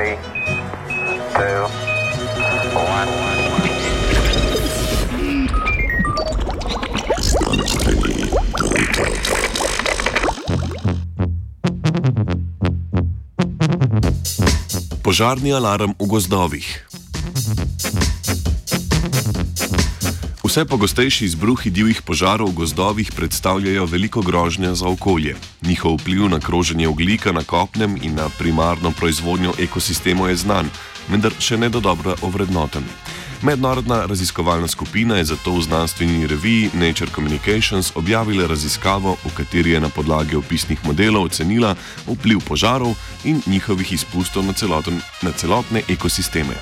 three, two, one. Požarni alarm v gozdovih. Vse pogostejši izbruhi divjih požarov v gozdovih predstavljajo veliko grožnjo za okolje. Njihov vpliv na kroženje oglika na kopnem in na primarno proizvodnjo ekosistemov je znan, vendar še ne do dobro ovrednoten. Mednarodna raziskovalna skupina je zato v znanstveni reviji Nature Communications objavila raziskavo, v kateri je na podlagi opisnih modelov ocenila vpliv požarov in njihovih izpustov na, celoten, na celotne ekosisteme.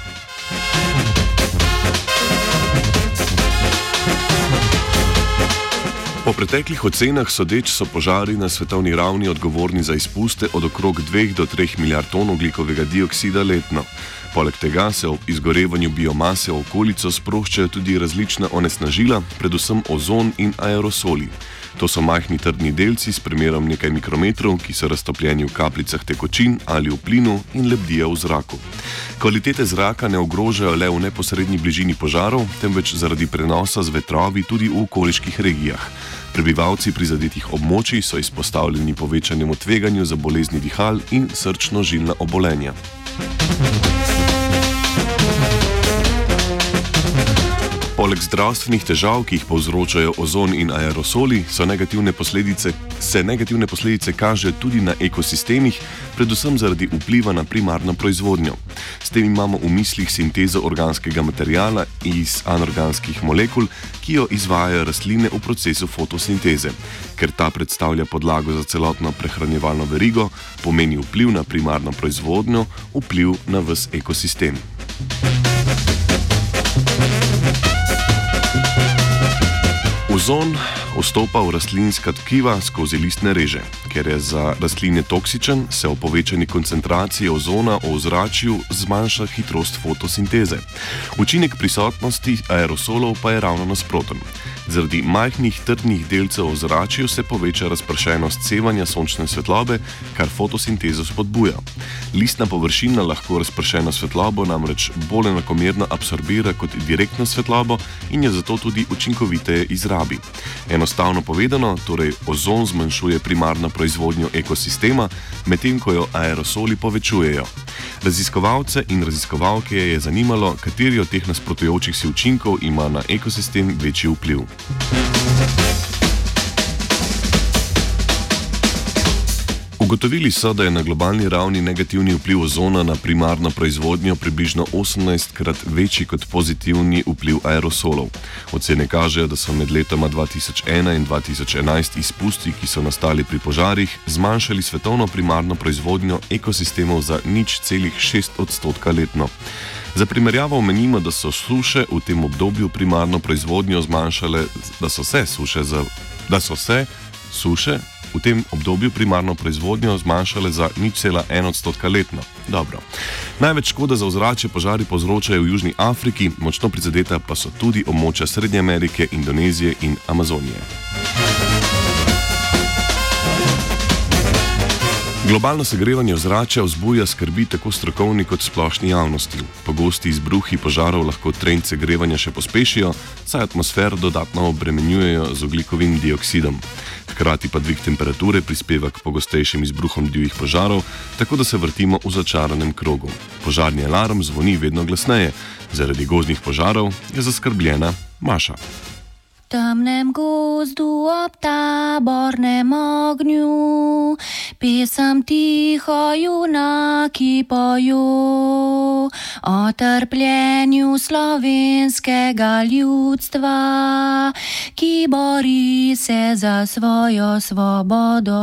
Po preteklih ocenah sodeč so požari na svetovni ravni odgovorni za izpuste od okrog 2 do 3 milijard ton oglikovega dioksida letno. Poleg tega se ob izgorevanju biomase v okolico sproščajo tudi različna onesnažila, predvsem ozon in aerosoli. To so majhni trdni delci s premerom nekaj mikrometrov, ki so raztopljeni v kapljicah tekočin ali v plinu in lebdijo v zraku. Kvalitete zraka ne ogrožajo le v neposrednji bližini požarov, temveč zaradi prenosa z vetrovi tudi v okoliških regijah. Prebivalci prizadetih območij so izpostavljeni povečanemu tveganju za bolezni dihal in srčno-žilna obolenja. Poleg zdravstvenih težav, ki jih povzročajo ozon in aerosoli, negativne se negativne posledice kažejo tudi na ekosistemih, predvsem zaradi vpliva na primarno proizvodnjo. S tem imamo v mislih sintezo organskega materijala iz anorganskih molekul, ki jo izvajajo rastline v procesu fotosinteze. Ker ta predstavlja podlago za celotno prehranjevalno verigo, pomeni vpliv na primarno proizvodnjo, vpliv na vse ekosistem. Ozon vstopa v rastlinska tkiva skozi listne reže. Ker je za rastline toksičen, se v povečani koncentraciji ozona v ozračju zmanjša hitrost fotosinteze. Učinek prisotnosti aerosolov pa je ravno nasproten. Zaradi majhnih trdnih delcev v zraku se poveča razpršenost sevanja sončne svetlobe, kar fotosintezo spodbuja. Listna površina lahko razpršeno svetlobo namreč bolj enakomerno absorbira kot direktno svetlobo in je zato tudi učinkoviteje izrabi. Enostavno povedano, torej ozon zmanjšuje primarno proizvodnjo ekosistema, medtem ko jo aerosoli povečujejo. Raziskovalce in raziskovalke je zanimalo, kateri od teh nasprotujočih si učinkov ima na ekosistem večji vpliv. Ugotovili so, da je na globalni ravni negativni vpliv ozona na primarno proizvodnjo približno 18 krat večji kot pozitivni vpliv aerosolov. Ocene kažejo, da so med letoma 2001 in 2011 izpusti, ki so nastali pri požarih, zmanjšali svetovno primarno proizvodnjo ekosistemov za nič celih 6 odstotka letno. Za primerjavo omenimo, da so suše v tem obdobju primarno proizvodnjo zmanjšale, da so se suše, za, da so se suše v tem obdobju primarno proizvodnjo zmanjšale za nič cela en odstotka letno. Dobro. Največ škode za ozračje požari povzročajo v Južni Afriki, močno prizadeta pa so tudi območja Srednje Amerike, Indonezije in Amazonije. Globalno segrevanje ozračja vzbuja skrbi tako strokovni kot splošni javnosti. Pogosti izbruhi požarov lahko trend segrevanja še pospešijo, saj atmosfero dodatno obremenjujejo z oglikovim dioksidom. Hkrati pa dvig temperature prispeva k pogostejšim izbruhom divjih požarov, tako da se vrtimo v začaranem krogu. Požarni alarm zvoni vedno glasneje, zaradi gozdnih požarov je zaskrbljena Maša temnem gozdu ob tabornem ognju, pisem tiho junaki poju o trpljenju slovenskega ljudstva, ki bori se za svojo svobodo.